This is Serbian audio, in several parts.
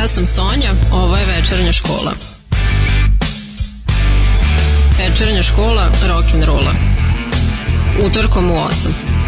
Ja sam Sonja, ovo je večernja škola. Večernja škola rock'n'rolla. Utorkom u 8.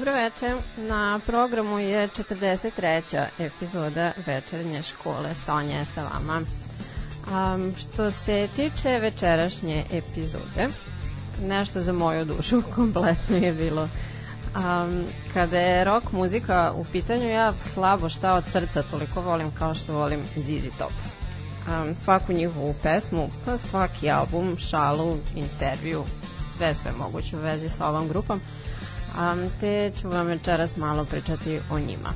Dobro večer. Na programu je 43. epizoda večernje škole. Sonja je sa vama. Um, što se tiče večerašnje epizode, nešto za moju dušu kompletno je bilo. Um, kada je rock muzika u pitanju, ja slabo šta od srca toliko volim kao što volim ZZ Top. Um, svaku njihovu pesmu, pa svaki album, šalu, intervju, sve sve moguće u vezi sa ovom grupom te ću vam večeras malo pričati o njima.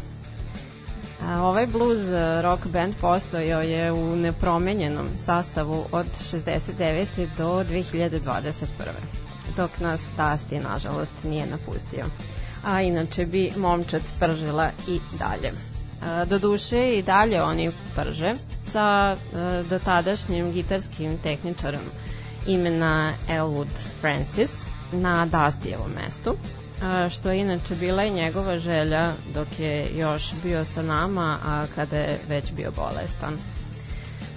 A, ovaj blues rock band postojao je u nepromenjenom sastavu od 69. do 2021. dok nas Tasti nažalost nije napustio. A inače bi momčad pržila i dalje. A, do duše i dalje oni prže sa a, dotadašnjim gitarskim tehničarom imena Elwood Francis – na Dastijevom mestu, što je inače bila i njegova želja dok je još bio sa nama, a kada je već bio bolestan.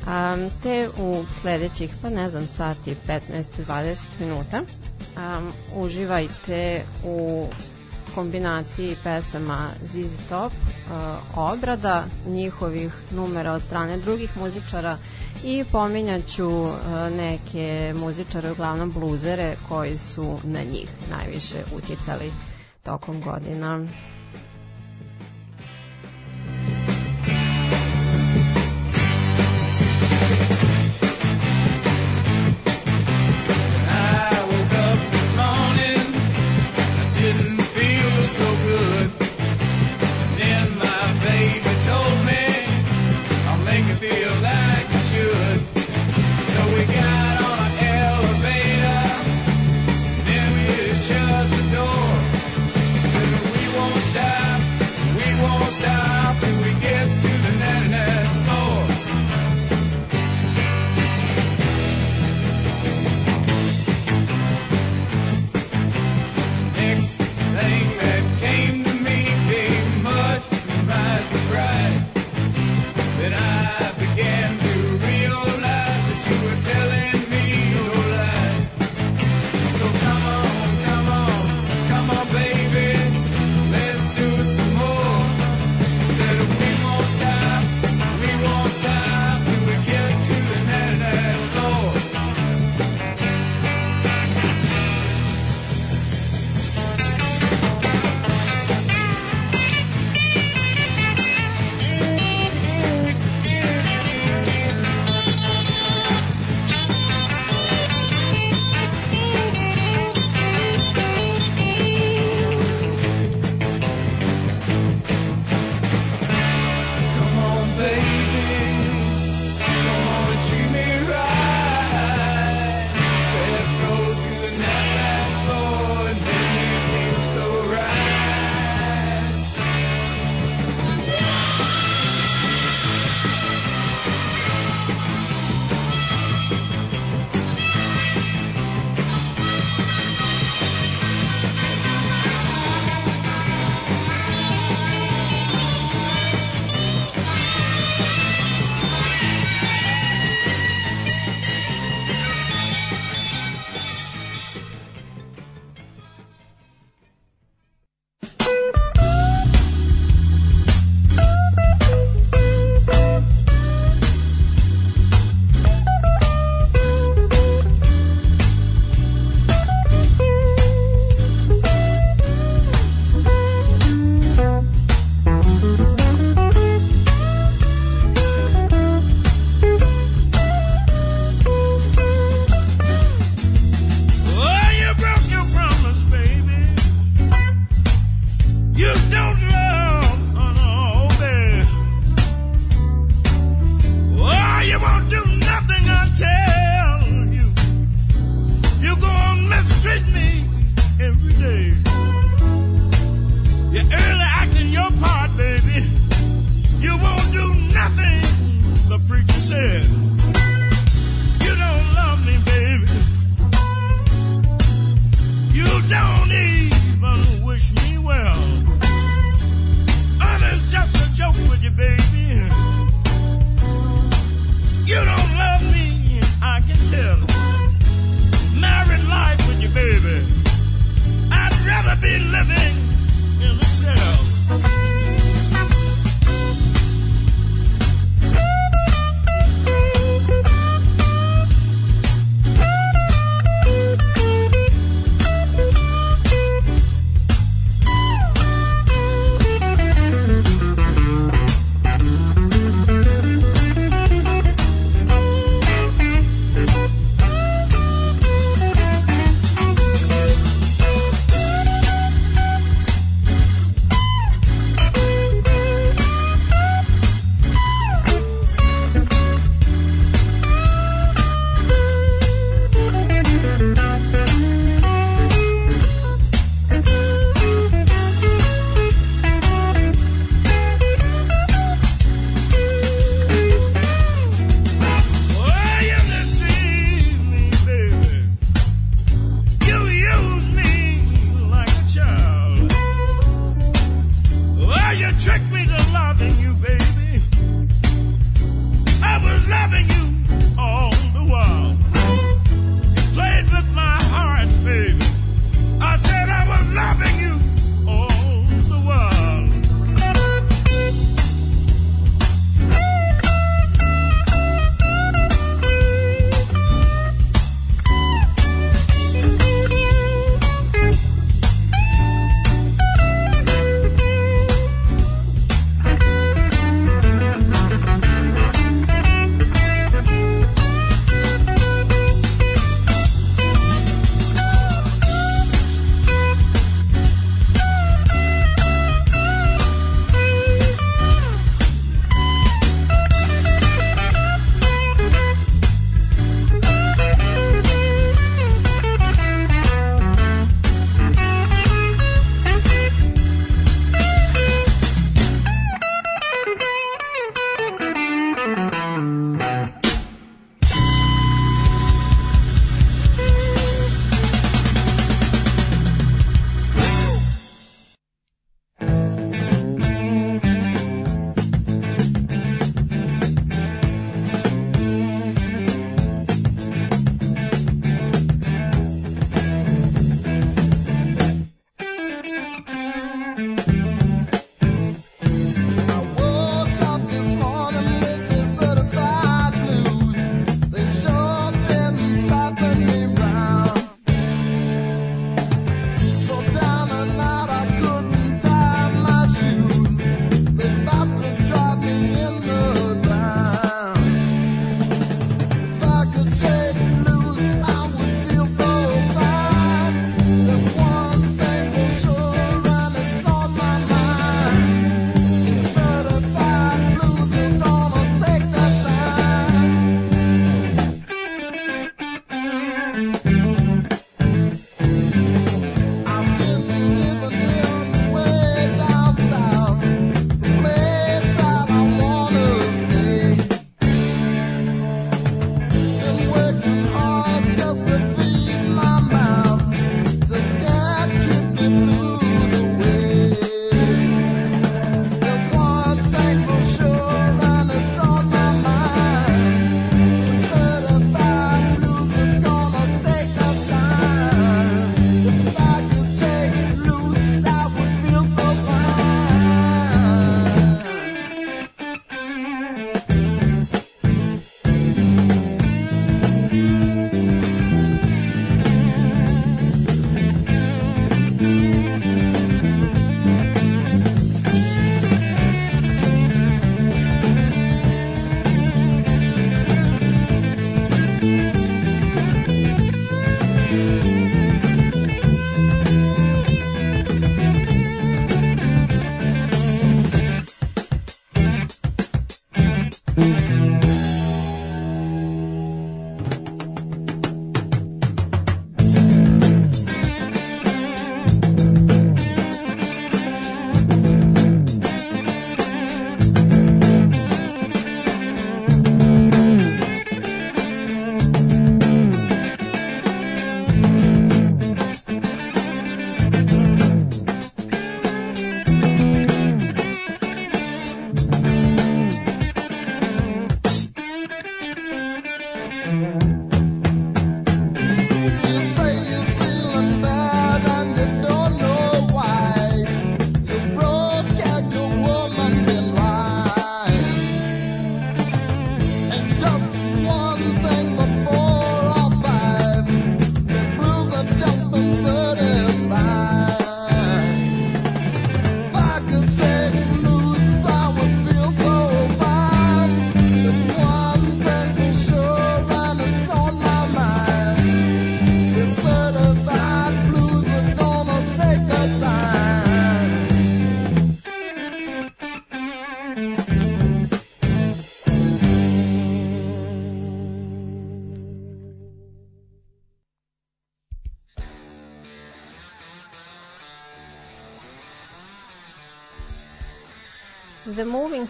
Um, te u sledećih, pa ne znam, sati 15-20 minuta um, uživajte u kombinaciji pesama ZZ Top, uh, obrada njihovih numera od strane drugih muzičara i pominjaću uh, neke muzičare, uglavnom bluzere, koji su na njih najviše uticali tokom godina.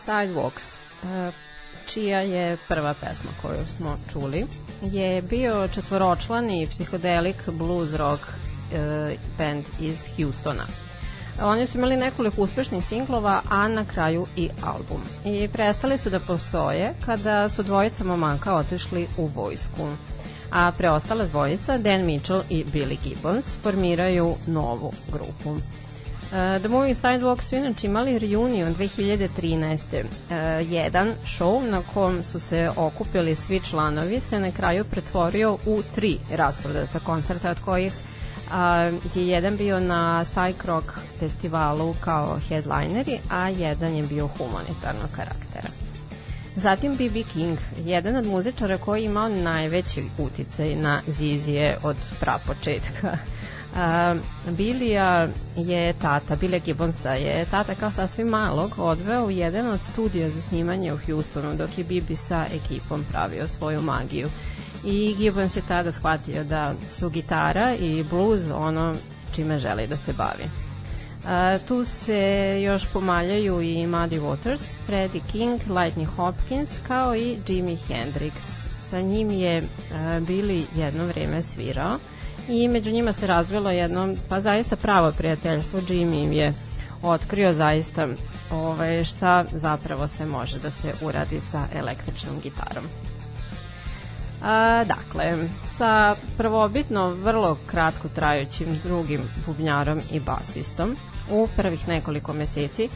Sidewalks, uh, čija je prva pesma koju smo čuli, je bio četvoročlani psihodelik blues rock uh, band iz Houstona. Oni su imali nekoliko uspešnih singlova, a na kraju i album. I prestali su da postoje kada su dvojica momaka otišli u vojsku. A preostala dvojica, Dan Mitchell i Billy Gibbons, formiraju novu grupu. Uh, The Movie Sidewalk su inače imali reunion 2013. Uh, jedan show na kom su se okupili svi članovi se na kraju pretvorio u tri rasprodata koncerta od kojih uh, je jedan bio na Psych Rock festivalu kao headlineri, a jedan je bio humanitarnog karaktera. Zatim B.B. King, jedan od muzičara koji je imao najveći uticaj na Zizije od prapočetka Uh, Bilija je tata, Billy Gibbonsa je tata kao sasvim malog odveo u jedan od studija za snimanje u Houstonu dok je Bibi sa ekipom pravio svoju magiju. I Gibbons je tada shvatio da su gitara i blues ono čime želi da se bavi. Uh, tu se još pomaljaju i Muddy Waters, Freddie King, Lightning Hopkins kao i Jimi Hendrix. Sa njim je uh, Billy jedno vreme svirao i među njima se razvilo jedno, pa zaista pravo prijateljstvo. Jimmy im je otkrio zaista ovaj, šta zapravo sve može da se uradi sa električnom gitarom. A, dakle, sa prvobitno vrlo kratko trajućim drugim bubnjarom i basistom u prvih nekoliko meseci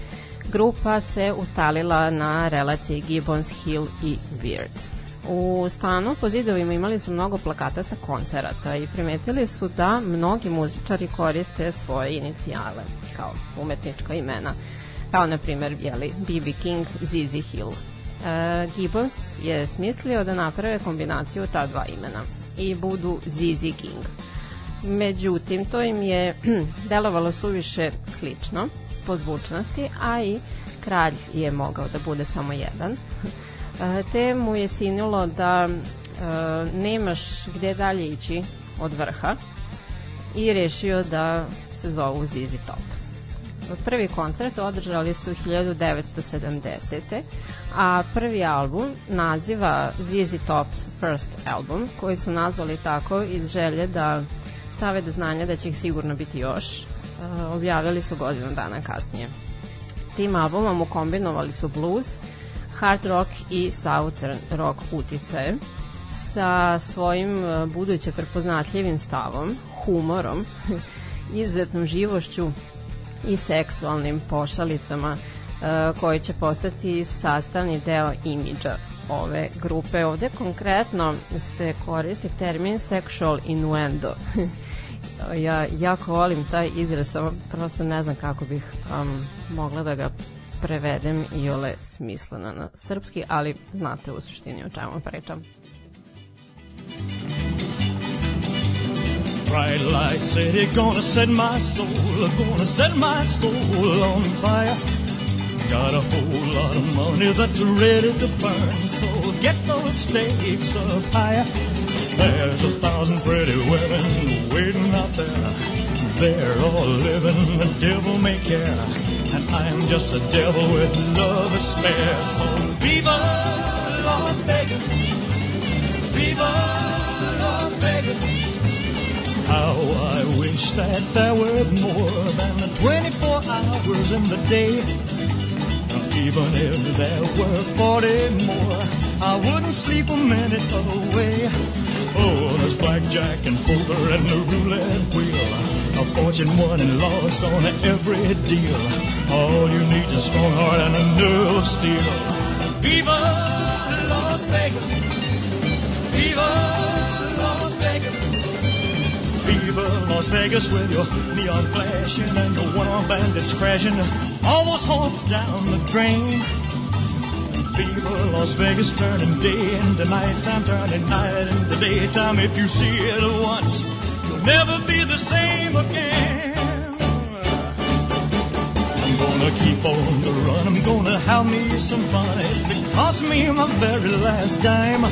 grupa se ustalila na relaciji Gibbons Hill i Weird. U stanu po zidovima imali su mnogo plakata sa koncerata i primetili su da mnogi muzičari koriste svoje inicijale kao umetnička imena kao na primjer jeli, B.B. King, ZZ Hill. E, Gibbons je smislio da naprave kombinaciju ta dva imena i budu ZZ King. Međutim, to im je delovalo suviše slično po zvučnosti, a i kralj je mogao da bude samo jedan te mu je sinulo da nemaš gde dalje ići od vrha i rešio da se zovu Zizi Top. Prvi koncert održali su 1970. a prvi album naziva Zizi Top's First Album, koji su nazvali tako iz želje da stave do znanja da će ih sigurno biti još, objavili su godinu dana kasnije. Tim albumom ukombinovali su blues, hard rock i southern rock uticaje sa svojim e, buduće prepoznatljivim stavom, humorom, izuzetnom živošću i seksualnim pošalicama uh, koji će postati sastavni deo imidža ove grupe. Ovde konkretno se koristi termin sexual innuendo. ja jako volim taj izraz, samo prosto ne znam kako bih um, mogla da ga prevedem i ole smisleno na srpski, ali znate u suštini o čemu pričam. Bright light city gonna set my soul, gonna set my soul on fire. Got a whole lot of money that's ready to burn, so get those stakes up higher. There's a thousand pretty women waiting out there. They're all living the devil may care. And I'm just a devil with love to spare. So Viva Las Vegas! Viva Las Vegas! How I wish that there were more than the 24 hours in the day. Now, even if there were 40 more, I wouldn't sleep a minute away. Oh, there's blackjack and poker and the roulette wheel. A fortune won and lost on every deal. All you need is a strong heart and a nerve of steel. Viva Las Vegas! Viva Las Vegas! Viva Las Vegas with your neon flashing and the one-armed bandits crashing. All those hopes down the drain. Viva Las Vegas turning day into nighttime, turning night into daytime. If you see it once, you'll never be the same again. I'm gonna keep on the run. I'm gonna have me some fun. It cost me my very last dime.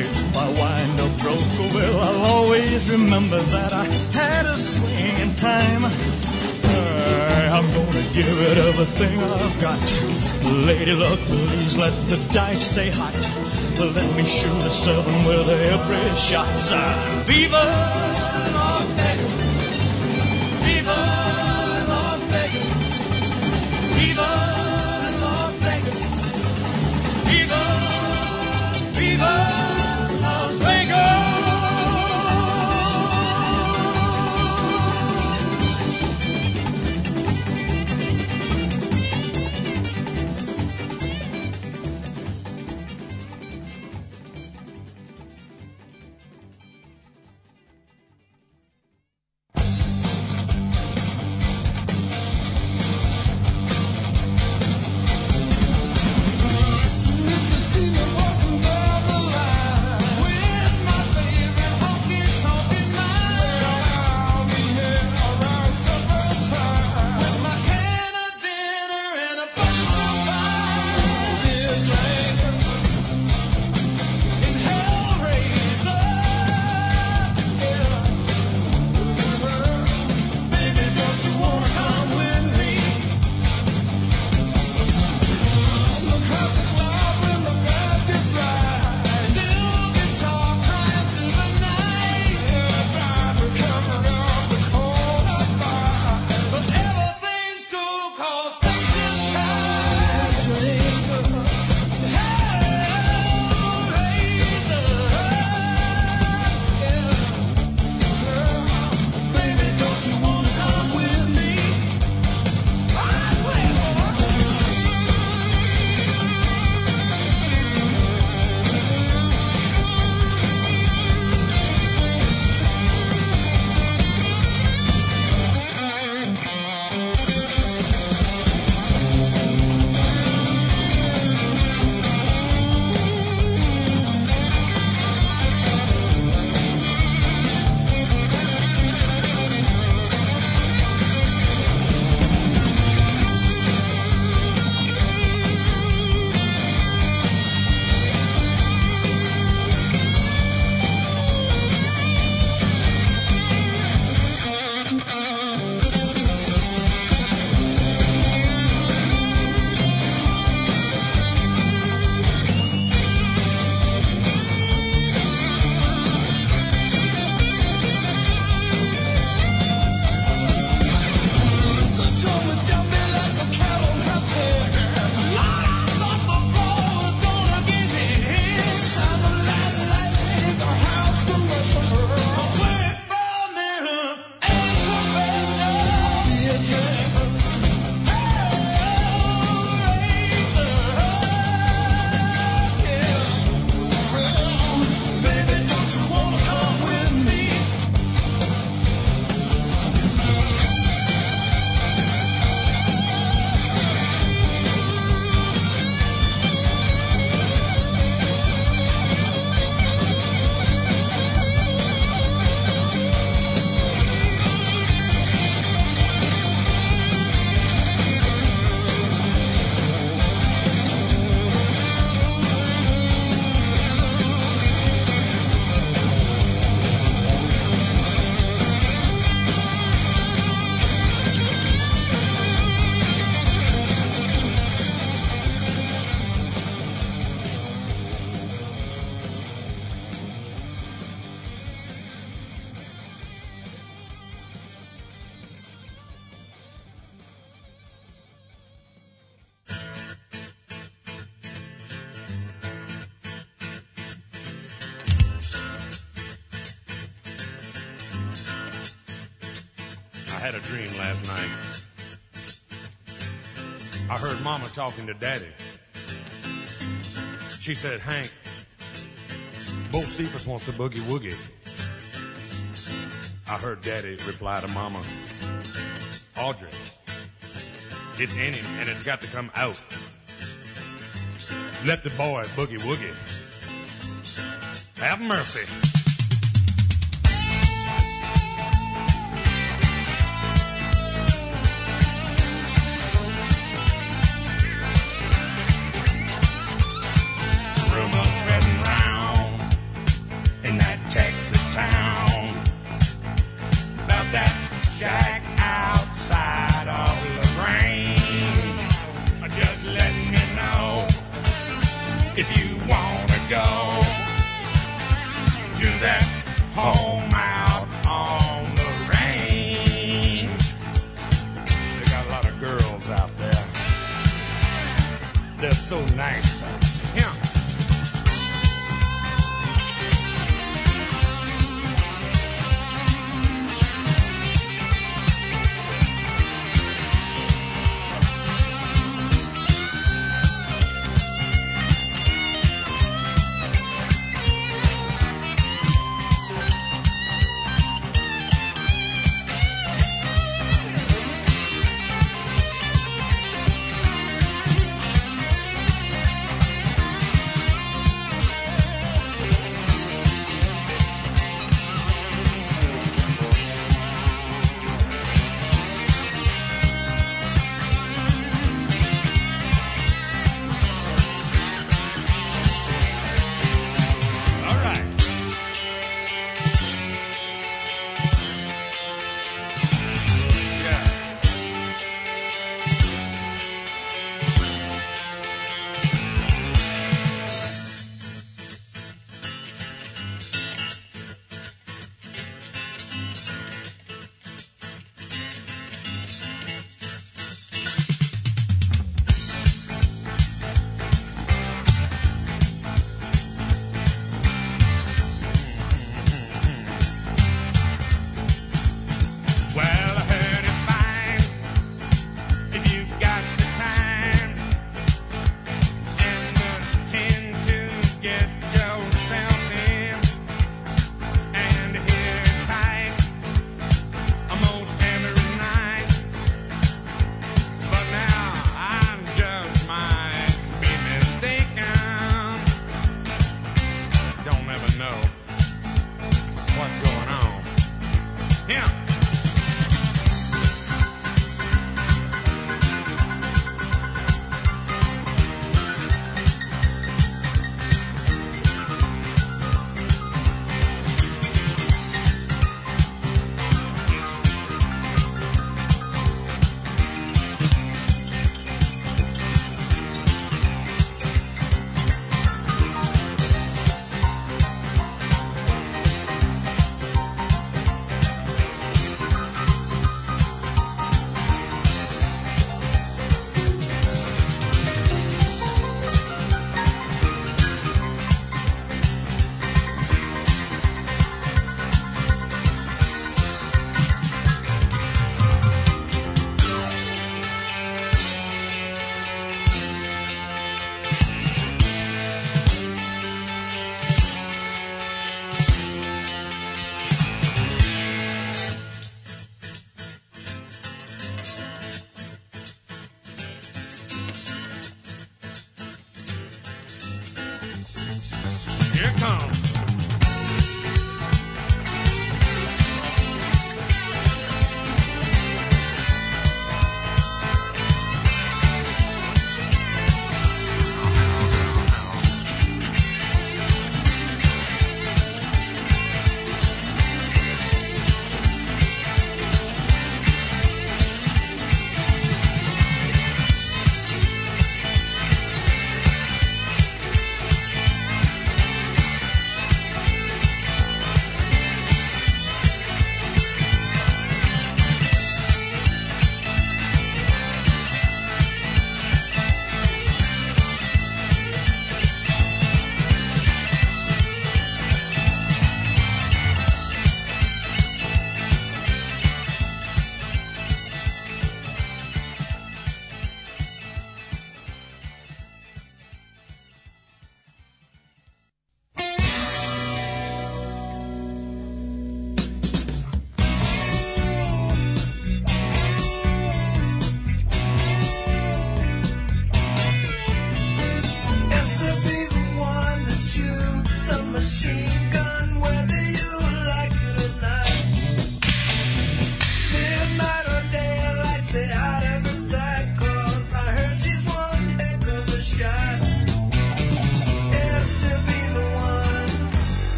If I wind up broke, oh, well, I'll always remember that I had a swing in time. I'm gonna give it everything I've got. Lady luck, please let the dice stay hot. Let me shoot a seven with every shot. Viva talking to Daddy. She said, Hank, Bo Cephas wants to boogie woogie. I heard Daddy reply to Mama, Audrey, it's in him and it's got to come out. Let the boy boogie woogie. Have mercy.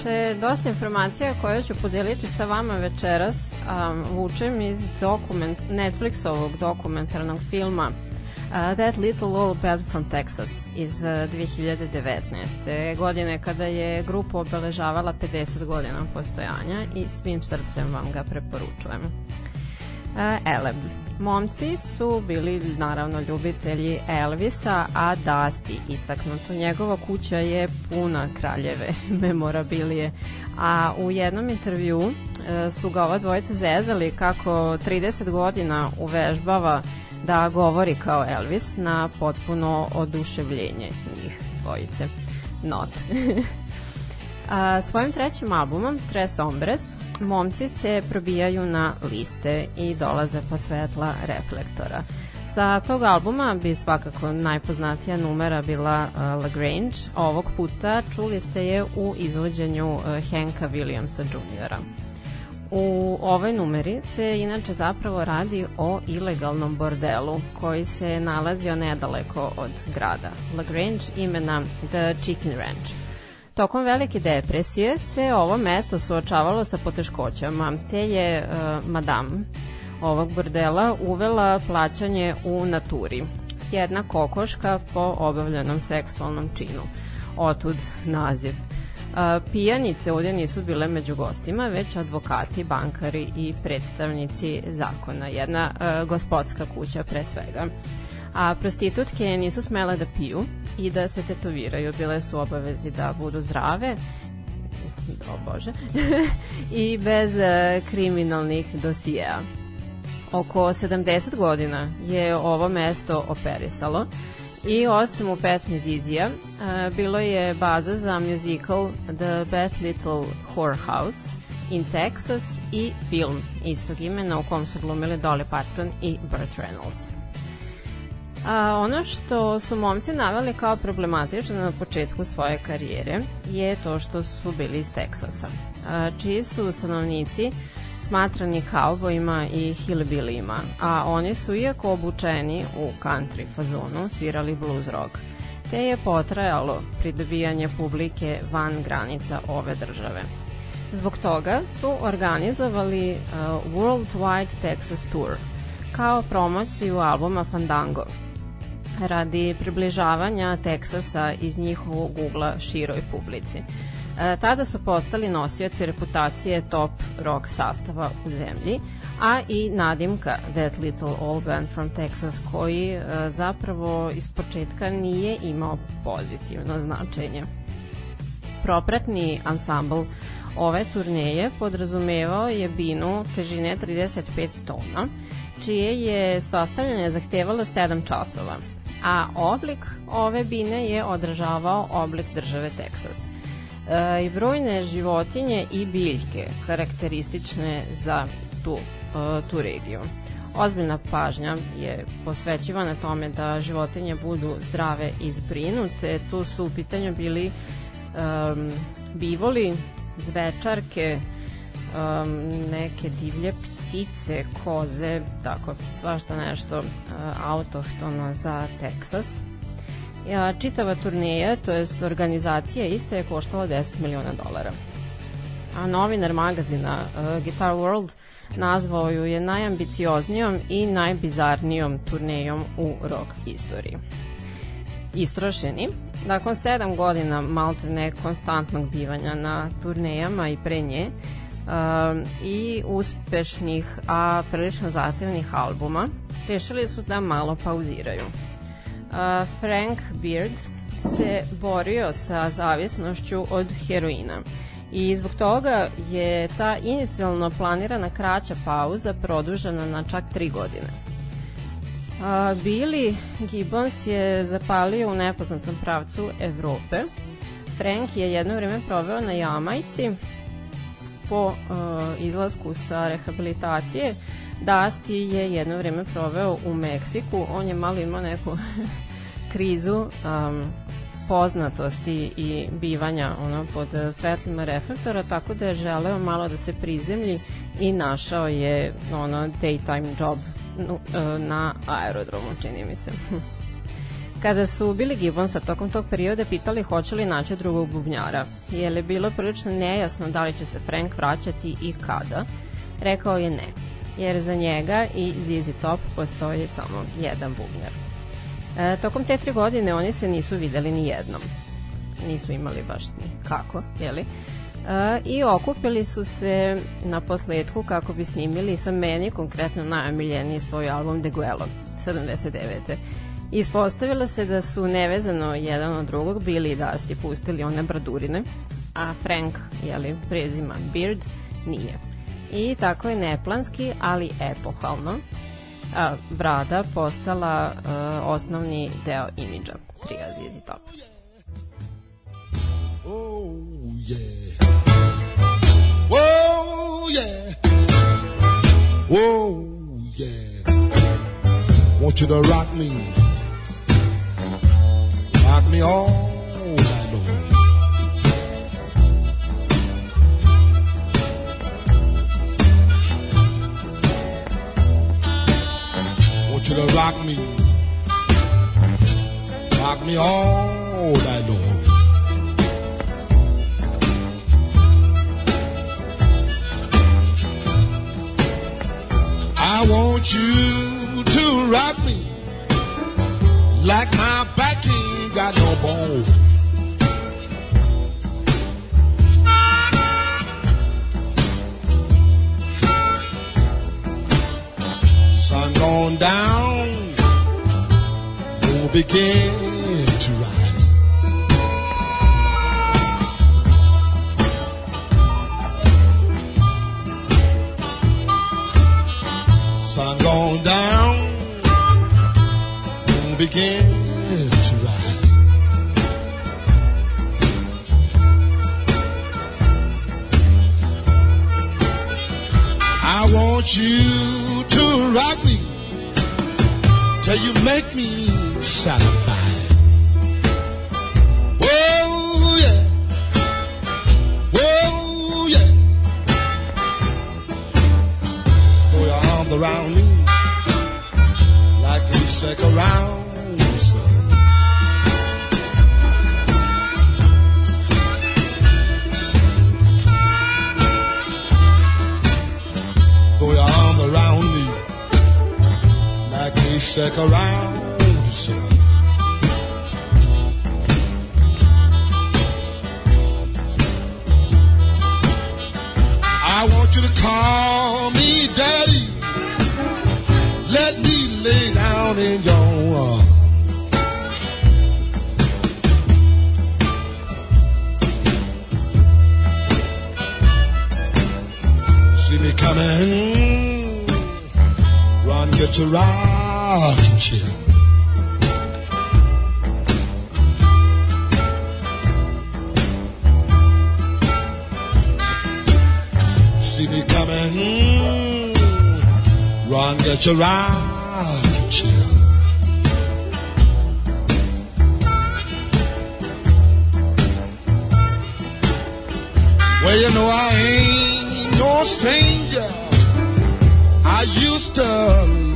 Inače, dosta informacija koje ću podeliti sa vama večeras um, vučem iz dokument, Netflixovog dokumentarnog filma uh, That Little Old Bad from Texas iz uh, 2019. godine kada je grupa obeležavala 50 godina postojanja i svim srcem vam ga preporučujem. Uh, Eleb. Momci su bili naravno ljubitelji Elvisa, a Dusty istaknuto. Njegova kuća je puna kraljeve memorabilije, a u jednom intervju uh, su ga ova dvojica zezali kako 30 godina uvežbava da govori kao Elvis na potpuno oduševljenje njih dvojice. Not. A, svojim trećim albumom, Tres Hombres, momci se probijaju na liste i dolaze pod svetla reflektora. Sa tog albuma bi svakako najpoznatija numera bila uh, Lagrange. Ovog puta čuli ste je u izvođenju uh, Hanka Williamsa Jr. U ovoj numeri se inače zapravo radi o ilegalnom bordelu koji se nalazio nedaleko od grada. Lagrange imena The Chicken Ranch. Tokom velike depresije se ovo mesto suočavalo sa poteškoćama, te je uh, madam ovog bordela uvela plaćanje u naturi. Jedna kokoška po obavljenom seksualnom činu. Otud naziv. A, pijanice ovdje nisu bile među gostima, već advokati, bankari i predstavnici zakona. Jedna a, gospodska kuća pre svega. A prostitutke nisu smele da piju i da se tetoviraju. Bile su obavezi da budu zdrave, o bože, i bez a, kriminalnih dosijeja. Oko 70 godina je ovo mesto operisalo i osim u pesmi Zizija, uh, bilo je baza za musical The Best Little Whorehouse in Texas i film istog imena u kom su glumili Dolly Parton i Burt Reynolds. A, ono što su momci naveli kao problematično na početku svoje karijere je to što su bili iz Teksasa, a, čiji su stanovnici smatrani kaubojima i hillbillyima, a oni su, iako obučeni u country fazonu, svirali blues rock, te je potrajalo pridobijanje publike van granica ove države. Zbog toga su organizovali uh, Worldwide Texas Tour kao promociju albuma Fandango radi približavanja Teksasa iz njihovog ugla široj publici. E, tada su postali nosioci reputacije top rock sastava u zemlji, a i nadimka That Little Old Band from Texas koji e, zapravo iz početka nije imao pozitivno značenje. Propratni ansambl ove turneje podrazumevao je binu težine 35 tona, čije je sastavljanje zahtevalo 7 časova, a oblik ove bine je odražavao oblik države Teksas. E, I brojne životinje i biljke karakteristične za tu, e, tu regiju. Ozbiljna pažnja je posvećivana tome da životinje budu zdrave i zbrinute. Tu su u pitanju bili um, bivoli, zvečarke, um, neke divlje ptice, koze, tako svašta nešto uh, autohtono za Teksas. Ja, čitava turneja, to jest organizacija iste je koštala 10 miliona dolara. A novinar magazina uh, Guitar World nazvao ju je najambicioznijom i najbizarnijom turnejom u rock istoriji. Istrošeni, nakon sedam godina malte konstantnog bivanja na turnejama i pre nje, i uspešnih, a prilično zahtevnih albuma, rešili su da malo pauziraju. Uh, Frank Beard se borio sa zavisnošću od heroina i zbog toga je ta inicijalno planirana kraća pauza produžena na čak tri godine. A, Billy Gibbons je zapalio u nepoznatom pravcu Evrope. Frank je jedno vreme proveo na Jamajci po uh, izlasku sa rehabilitacije. Dusty je jedno vreme proveo u Meksiku. On je malo imao neku krizu um, poznatosti i bivanja ono, pod svetlima reflektora, tako da je želeo malo da se prizemlji i našao je ono daytime job E, na aerodromu, čini mi se. Kada su bili Gibbonsa tokom tog perioda pitali hoće li naći drugog bubnjara, je li bilo prilično nejasno da li će se Frank vraćati i kada, rekao je ne, jer za njega i ZZ Top postoji samo jedan bubnjar. E, tokom te tri godine oni se nisu videli ni jednom. Nisu imali baš ni kako, jeli? i okupili su se na posledku kako bi snimili sa meni konkretno najomiljeniji svoj album De Guelo 79. Ispostavilo se da su nevezano jedan od drugog bili i Dusty pustili one bradurine, a Frank, jeli, prezima Beard, nije. I tako je neplanski, ali epohalno, a, brada postala a, osnovni deo imidža Trija Zizi Top. Oh, yeah. Whoa, yeah. Whoa, yeah. Want you to rock me. Rock me all night long. Want you to rock me. Rock me all night long. I want you to rock me like my back ain't got no bone. Sun gone down, moon begin want you to rock me till you make me satisfied. check around. a giraffe. Well, you know I ain't no stranger. I used to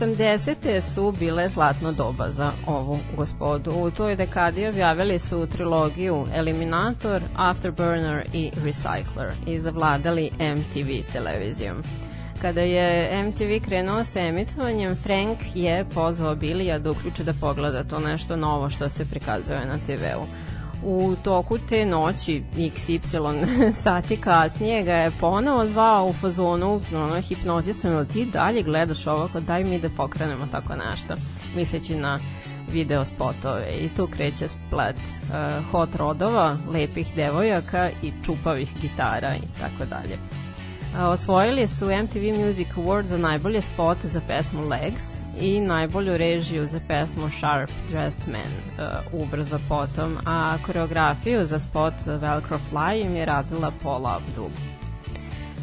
80. su bile zlatno doba za ovu gospodu. U toj dekadi objavili su trilogiju Eliminator, Afterburner i Recycler i zavladali MTV televizijom. Kada je MTV krenuo sa emitovanjem, Frank je pozvao Bilija da uključe da pogleda to nešto novo što se prikazuje na TV-u u toku te noći XY sati kasnije ga je ponovo zvao u fazonu ono, hipnotizano ti dalje gledaš ovo kod daj mi da pokrenemo tako nešto misleći na video spotove i tu kreće splet uh, hot rodova, lepih devojaka i čupavih gitara i tako dalje. Osvojili su MTV Music Award za najbolje spot za pesmu Legs i najbolju režiju za pesmu Sharp Dressed Man uh, ubrzo potom, a koreografiju za spot Velcro Fly im je radila Paula Abdul.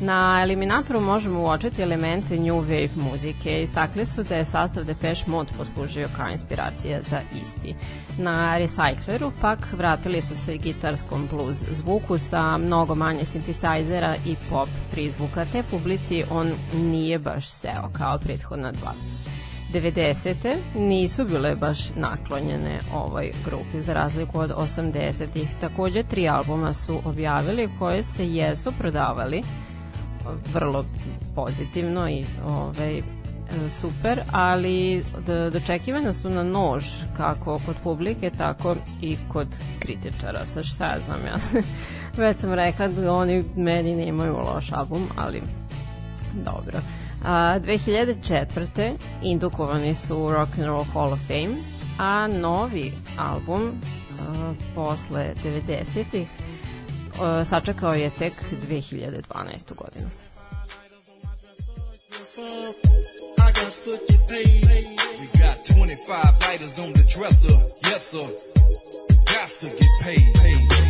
Na eliminatoru možemo uočiti elemente new wave muzike. Istakli su da je sastav Depeche Mode poslužio kao inspiracija za isti. Na Recycleru pak vratili su se gitarskom blues zvuku sa mnogo manje sintisajzera i pop prizvuka, te publici on nije baš seo kao prethodna dva. 90. nisu bile baš naklonjene ovoj grupi za razliku od 80-ih. Takođe tri albuma su objavili koje se jesu prodavali vrlo pozitivno i ovaj, super, ali dočekivanja su na nož kako kod publike, tako i kod kritičara. Sa šta ja znam ja. Već sam rekla da oni meni nemaju loš album, ali dobro. A, 2004. indukovani su u Rock and Roll Hall of Fame, a novi album a, posle 90-ih sačekao je tek 2012. godinu. I got to get paid. We got 25 lighters on the dresser. Yes, sir. Got to get paid.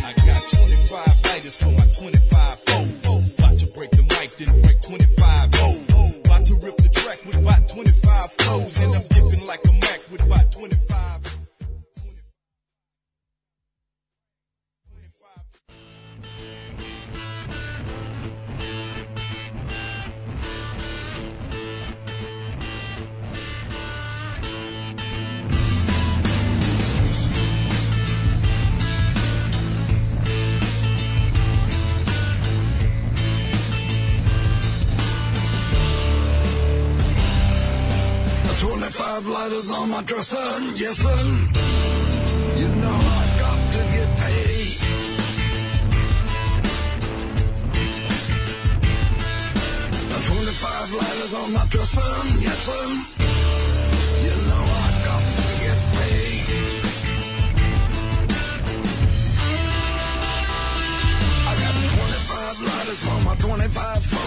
I got 25 lighters for my 25 phones. About to break the mic, then break 25 more. To rip the track with about 25 flows. And I'm giving like a Mac with about 25. 25 lighters on my dresser, yes sir. You know I got to get paid. Now 25 lighters on my dresser, yes sir. You know I got to get paid. I got 25 lighters on my 25.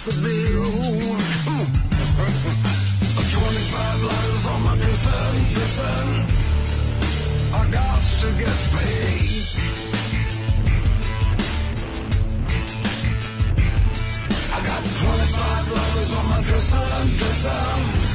99 Seville. Come on. 25 lighters on my dresser, dresser. I got to get paid. I got 25 lighters on my dresser, dresser.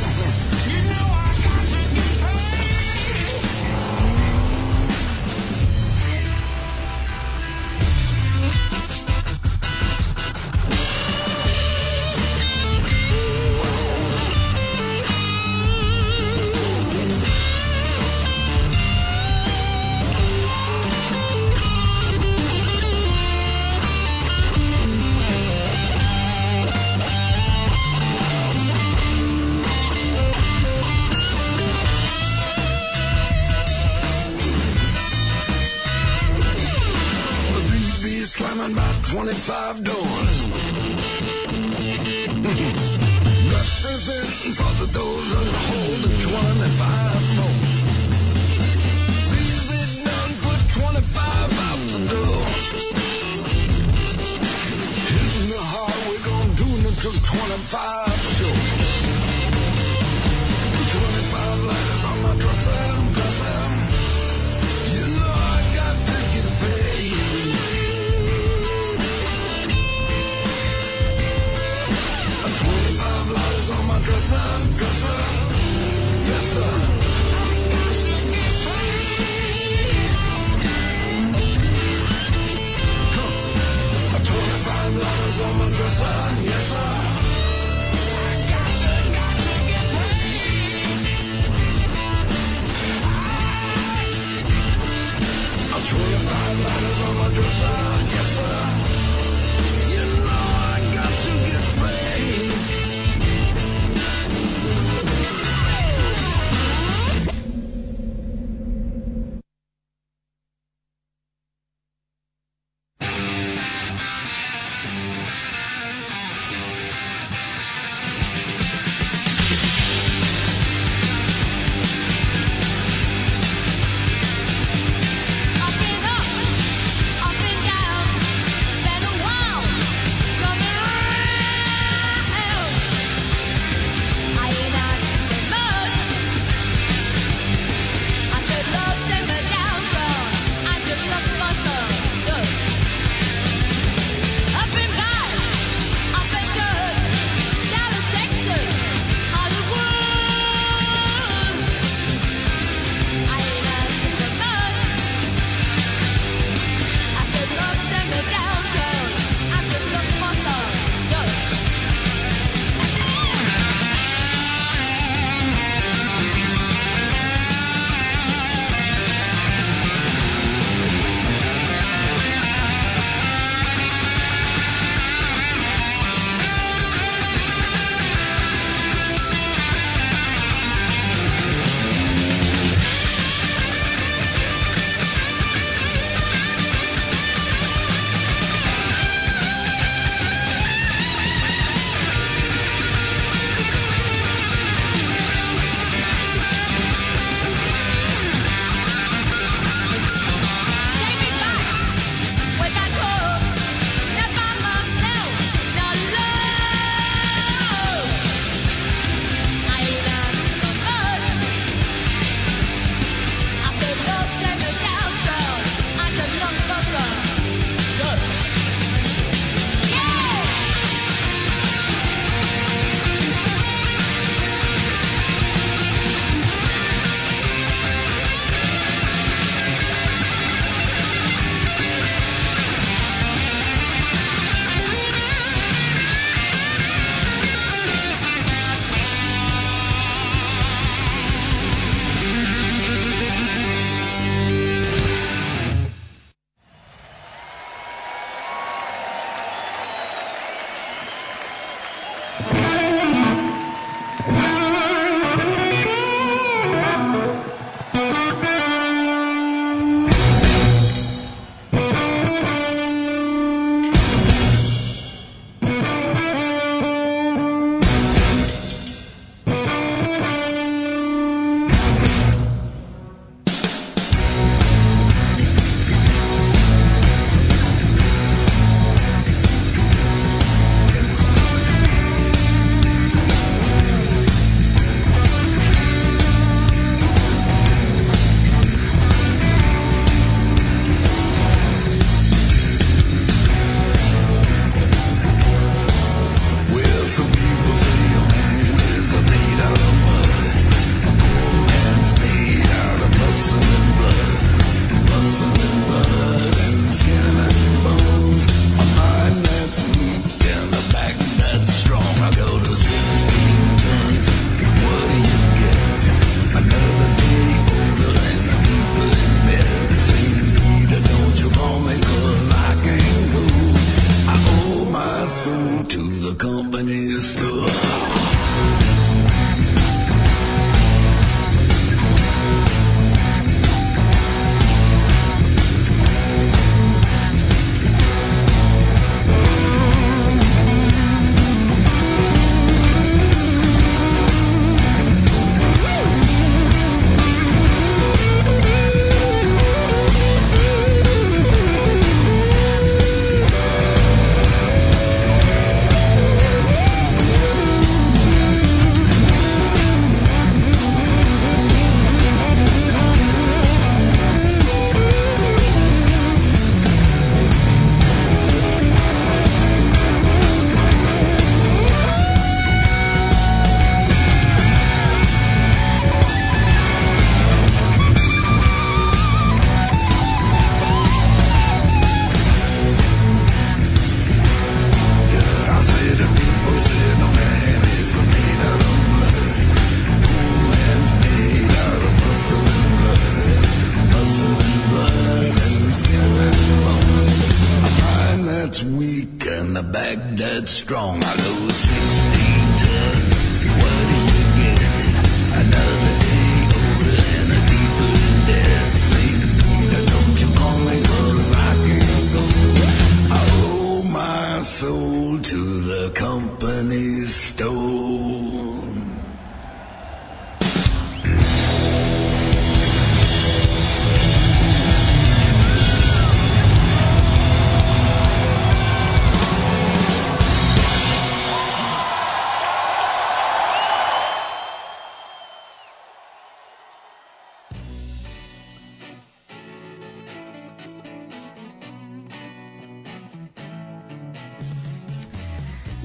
Back that strong. I load 16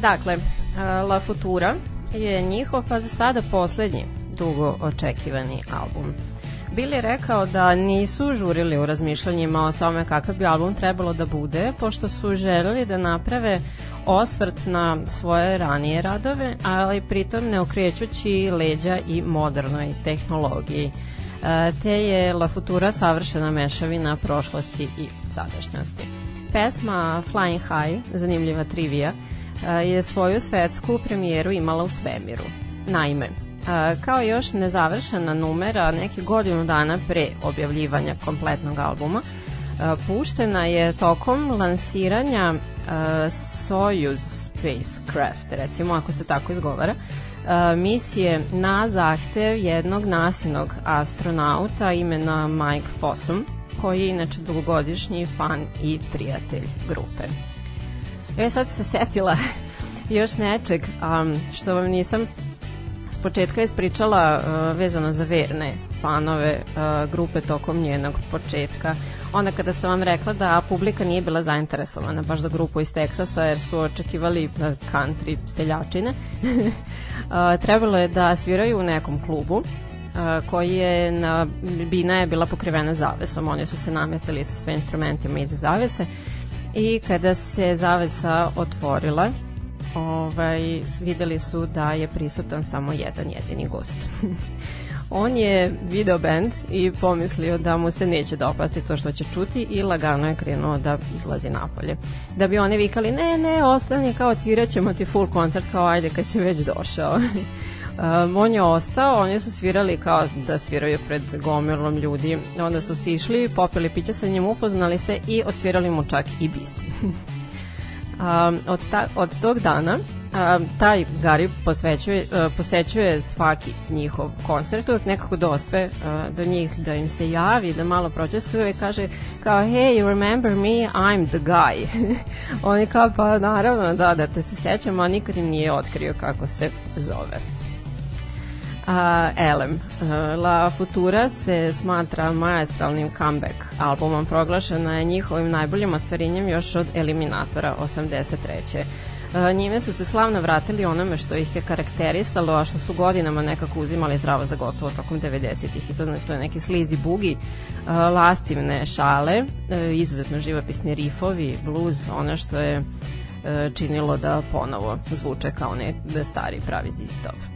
Dakle, a, La Futura je njihov pa za sada poslednji dugo očekivani album. Billy je rekao da nisu žurili u razmišljanjima o tome kakav bi album trebalo da bude, pošto su želeli da naprave osvrt na svoje ranije radove, ali pritom ne okrećući leđa i modernoj tehnologiji. E, te je La Futura savršena mešavina prošlosti i sadašnjosti. Pesma Flying High, zanimljiva trivija, je svoju svetsku premijeru imala u svemiru. Naime, kao još nezavršena numera neki godinu dana pre objavljivanja kompletnog albuma puštena je tokom lansiranja Soyuz Spacecraft, recimo ako se tako izgovara, misije na zahtev jednog nasinog astronauta imena Mike Fossum, koji je inače dugogodišnji fan i prijatelj grupe. E sad se setila još nečeg um, što vam nisam početka ispričala uh, vezano za verne fanove uh, grupe tokom njenog početka. Onda kada sam vam rekla da publika nije bila zainteresovana baš za grupu iz Teksasa jer su očekivali uh, country seljačine, trebalo je da sviraju u nekom klubu koji je na, bina je bila pokrivena zavesom. Oni su se namestili sa sve instrumentima iza zavese i kada se zavesa otvorila ovaj, videli su da je prisutan samo jedan jedini gost. On je video band i pomislio da mu se neće dopasti to što će čuti i lagano je krenuo da izlazi napolje. Da bi oni vikali, ne, ne, ostani kao ćemo ti full koncert, kao ajde kad si već došao. Um, on je ostao, oni su svirali kao da sviraju pred gomilom ljudi, onda su sišli, popili piće sa njim, upoznali se i odsvirali mu čak i bis. um, od, ta, od tog dana um, taj Gari posvećuje, uh, posećuje svaki njihov koncert, uvek nekako dospe uh, do njih da im se javi, da malo pročeskuje i kaže kao hey, you remember me, I'm the guy. Oni kao pa naravno da, da te se sećam, a nikad im nije otkrio kako se zove. Elem. La Futura se smatra majestralnim comeback albumom. Proglašena je njihovim najboljim ostvarinjem još od Eliminatora 83. Uh, njime su se slavno vratili onome što ih je karakterisalo, a što su godinama nekako uzimali zdravo za gotovo tokom 90-ih i to, to je neki slizi bugi, lastivne šale, uh, izuzetno živopisni rifovi, blues, ono što je činilo da ponovo zvuče kao ne da stari pravi ZZ Top.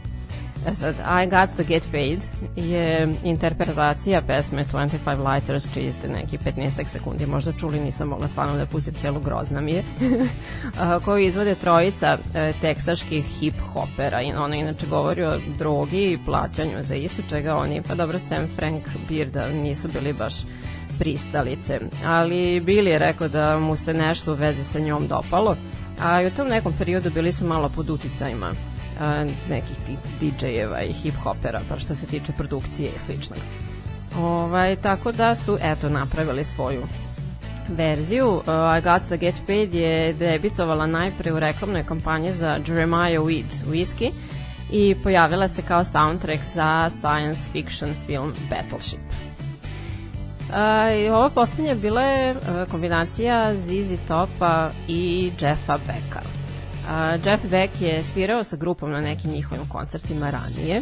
E sad, I Got to Get Paid je interpretacija pesme 25 Lighters, čiji ste neki 15 sekundi možda čuli, nisam mogla stvarno da pustim celu grozna mi je, koju izvode trojica e, teksaških hip-hopera ono inače govori o drogi i plaćanju za isto čega oni, pa dobro, Sam Frank Bearda nisu bili baš pristalice, ali Billy je rekao da mu se nešto u vezi sa njom dopalo, a i u tom nekom periodu bili su malo pod uticajima nekih DJ-eva i hip-hopera, pa što se tiče produkcije i sličnog. Ovaj, tako da su, eto, napravili svoju verziju. Uh, I Got to Get Paid je debitovala najpre u reklamnoj kampanji za Jeremiah Weed whisky i pojavila se kao soundtrack za science fiction film Battleship. Uh, i ovo poslednje bila je uh, kombinacija ZZ Topa i Jeffa Becka. A, Jeff Beck je svirao sa grupom na nekim njihovim koncertima ranije,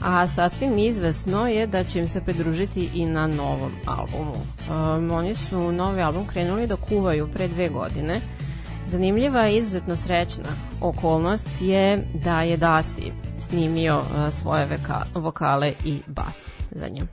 a sasvim izvesno je da će im se pridružiti i na novom albumu. Um, oni su novi album krenuli da kuvaju pre dve godine. Zanimljiva i izuzetno srećna okolnost je da je Dusty snimio uh, svoje veka, vokale i bas za njim.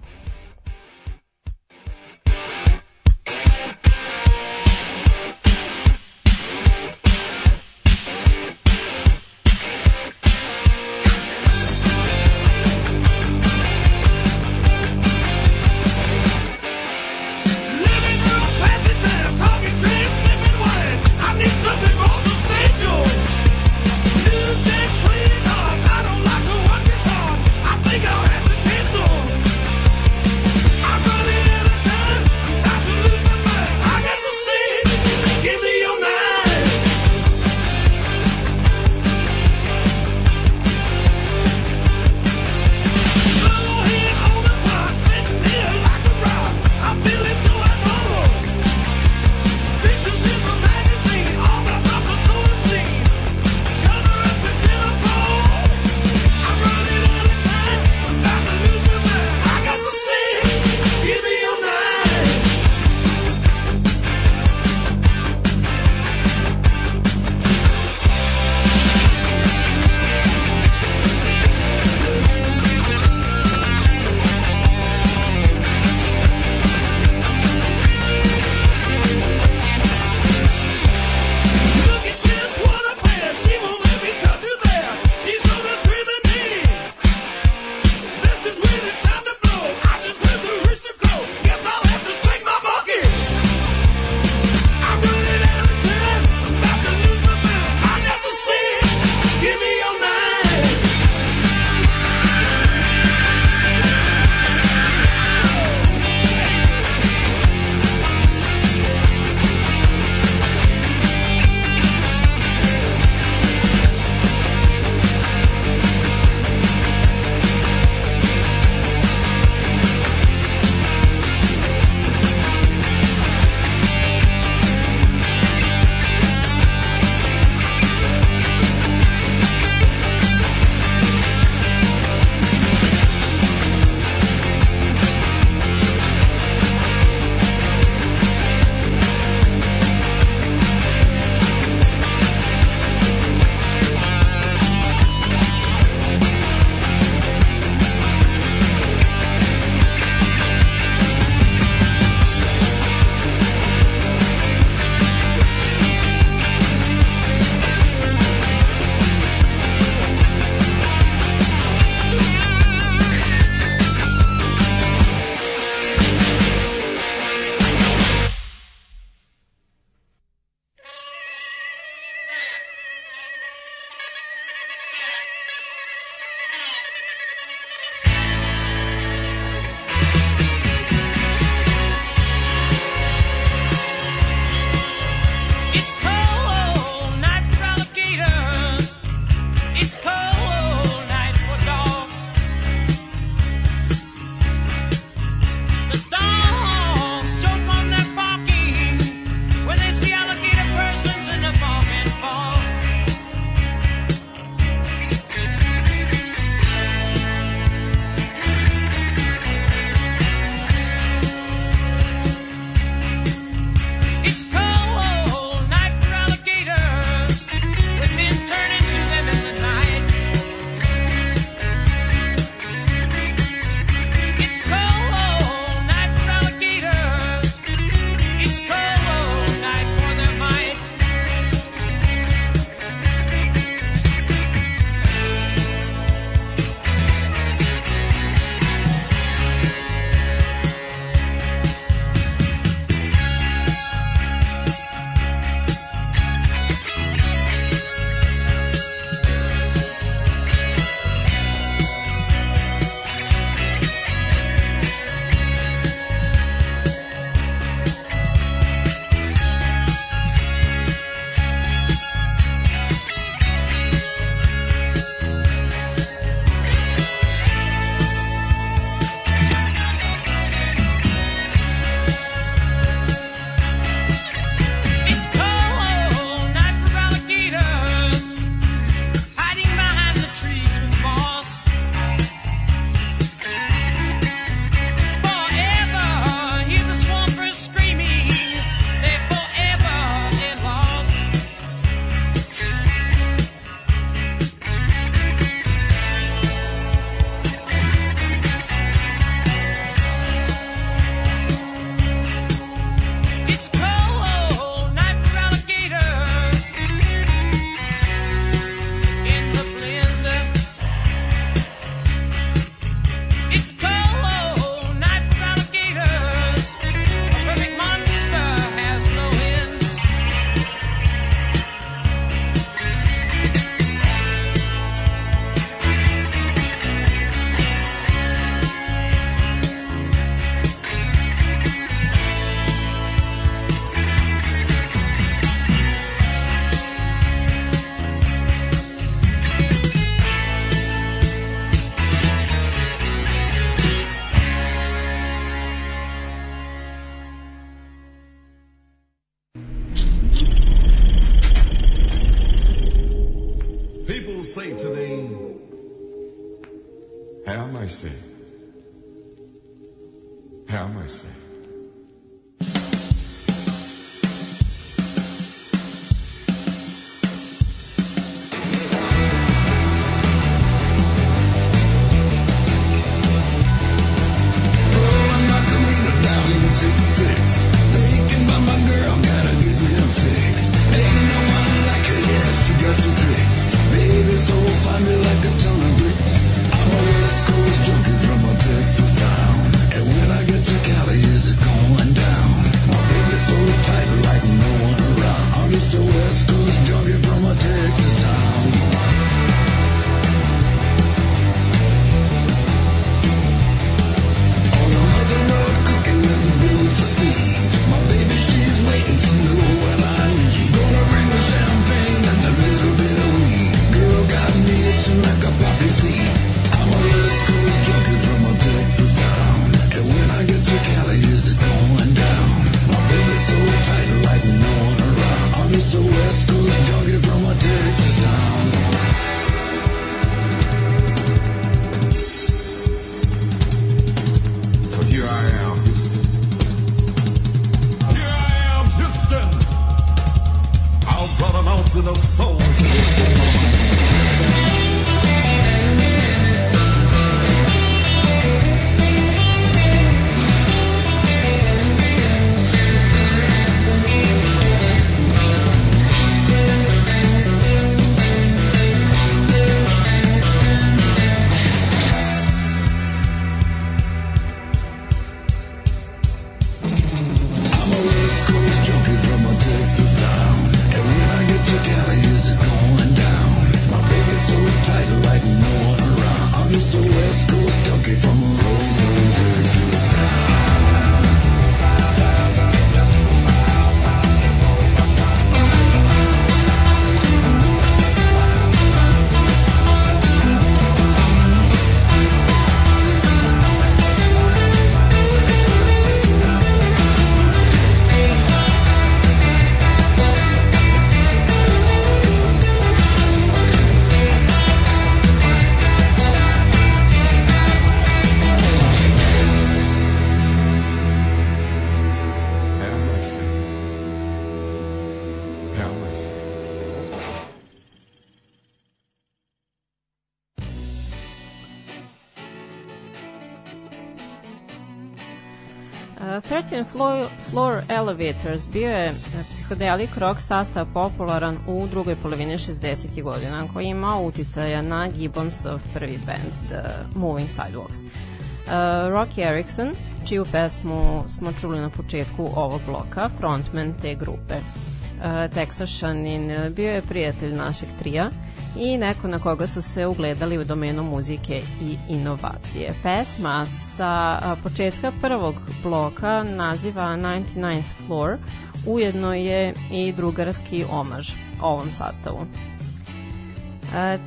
Floor, floor Elevators bio je uh, psihodelik rock sastav popularan u drugoj polovini 60. godina koji je imao uticaja na Gibbonsov prvi band The Moving Sidewalks. Uh, Rocky Erickson, čiju pesmu smo čuli na početku ovog bloka, frontman te grupe. Uh, Teksašanin uh, bio je prijatelj našeg trija i neko na koga su se ugledali u domenu muzike i inovacije. Pesma sa početka prvog bloka naziva 99th Floor ujedno je i drugarski omaž ovom sastavu.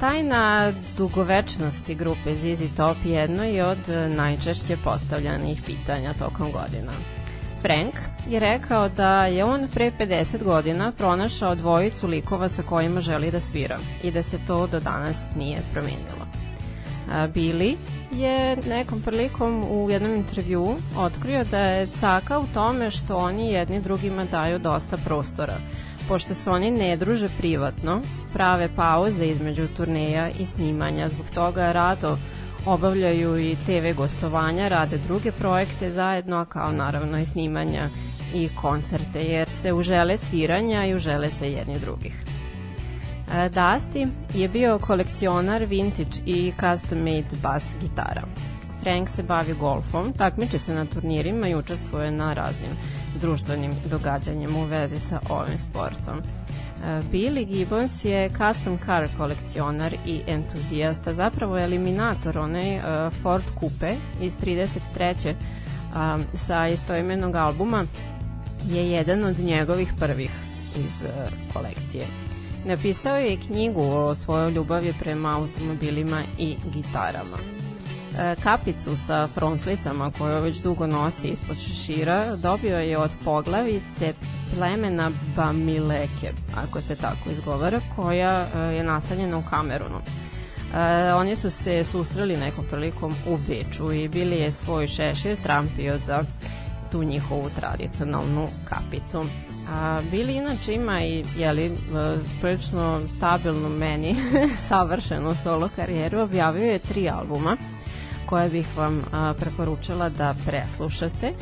Tajna dugovečnosti grupe ZZ Top jedno je od najčešće postavljanih pitanja tokom godina. Frank je rekao da je on pre 50 godina pronašao dvojicu likova sa kojima želi da svira i da se to do danas nije promenilo. Billy je nekom prilikom u jednom intervju otkrio da je caka u tome što oni jedni drugima daju dosta prostora, pošto se oni ne druže privatno, prave pauze između turneja i snimanja, zbog toga rado obavljaju i TV gostovanja, rade druge projekte zajedno, kao naravno i snimanja i koncerte, jer se užele sviranja i užele se jedni drugih. E, Dusty je bio kolekcionar vintage i custom made bas gitara. Frank se bavi golfom, takmiče se na turnirima i učestvuje na raznim društvenim događanjima u vezi sa ovim sportom. E, Billy Gibbons je custom car kolekcionar i entuzijasta, zapravo je eliminator uh, Ford Coupe iz 33. Um, sa istoimenog albuma je jedan od njegovih prvih iz uh, kolekcije. Napisao je knjigu o svojoj ljubavi prema automobilima i gitarama. E, kapicu sa fronclicama koju već dugo nosi ispod šešira dobio je od poglavice plemena Bamileke, ako se tako izgovara, koja e, je nastanjena u Kamerunu. E, oni su se susreli nekom prilikom u Beču i bili je svoj šešir trampio za tu njihovu tradicionalnu kapicu. A Bili inače ima i jeli, e, prilično stabilnu meni savršenu solo karijeru, objavio je tri albuma koje bih vam preporučila da preslušate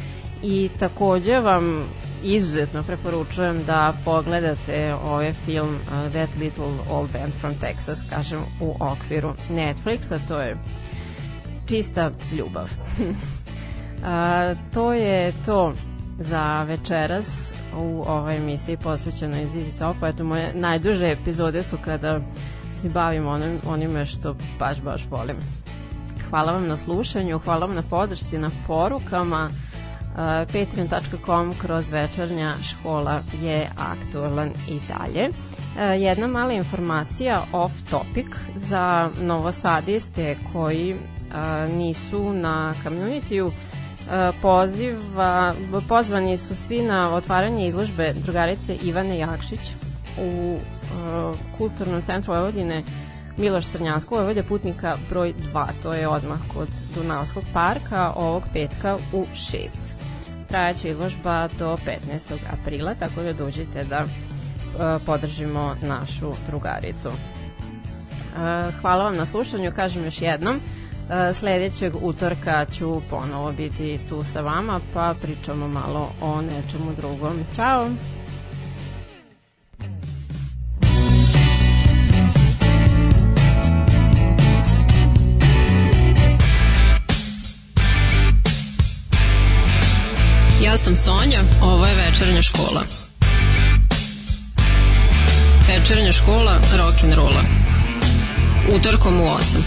i takođe vam izuzetno preporučujem da pogledate ovaj film uh, That Little Old Band from Texas, kažem, u okviru Netflixa, to je čista ljubav. A, to je to za večeras u ovoj emisiji posvećenoj Zizi Topu. Eto, moje najduže epizode su kada se bavim onim, onime što baš, baš volim. Hvala vam na slušanju, hvala vam na podršci, na porukama. Uh, patreon.com kroz večernja škola je aktualan i dalje. Uh, jedna mala informacija off topic za novosadiste koji uh, nisu na community-u poziva, pozvani su svi na otvaranje izložbe drugarice Ivane Jakšić u kulturnom centru Vojvodine Miloš Crnjansko, Vojvode putnika broj 2, to je odmah kod Dunavskog parka ovog petka u 6 trajaće izložba do 15. aprila, tako da dođite da uh, podržimo našu drugaricu. Uh, hvala vam na slušanju, kažem još jednom. Uh, sledećeg utorka ću ponovo biti tu sa vama, pa pričamo malo o nečemu drugom. Ćao! Ja sam Sonja, ovo je večernja škola. Večernja škola rock'n'rolla. Utorkom u 8.